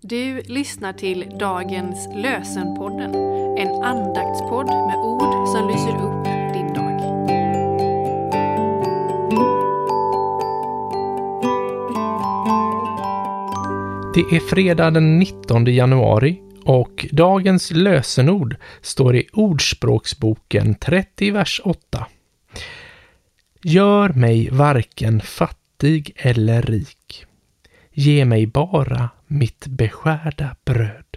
Du lyssnar till dagens lösenpodden, en andaktspodd med ord som lyser upp din dag. Det är fredag den 19 januari och dagens lösenord står i Ordspråksboken 30, vers 8. Gör mig varken fattig eller rik. Ge mig bara mitt beskärda bröd.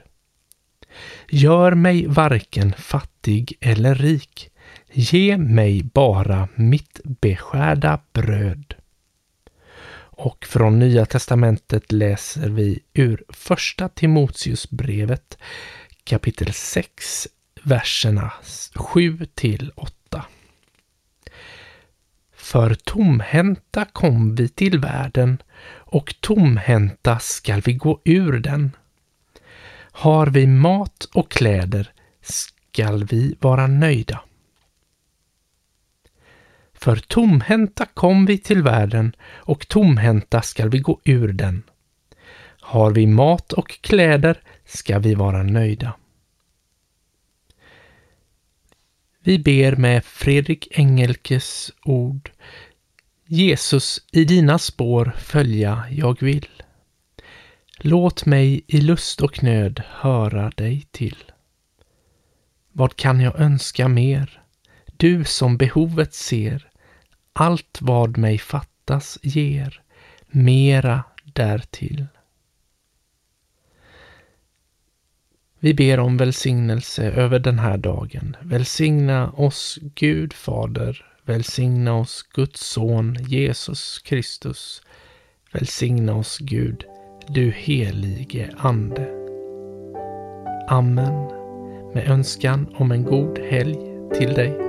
Gör mig varken fattig eller rik. Ge mig bara mitt beskärda bröd. Och från Nya testamentet läser vi ur Första Timoteusbrevet kapitel 6, verserna 7 till 8. För tomhänta kom vi till världen och tomhänta skall vi gå ur den. Har vi mat och kläder skall vi vara nöjda. För tomhänta kom vi till världen och tomhänta skall vi gå ur den. Har vi mat och kläder ska vi vara nöjda. Vi ber med Fredrik Engelkes ord. Jesus, i dina spår följa jag vill. Låt mig i lust och nöd höra dig till. Vad kan jag önska mer? Du som behovet ser, allt vad mig fattas ger, mera därtill. Vi ber om välsignelse över den här dagen. Välsigna oss Gud Fader, välsigna oss Guds son Jesus Kristus. Välsigna oss Gud, du helige Ande. Amen. Med önskan om en god helg till dig.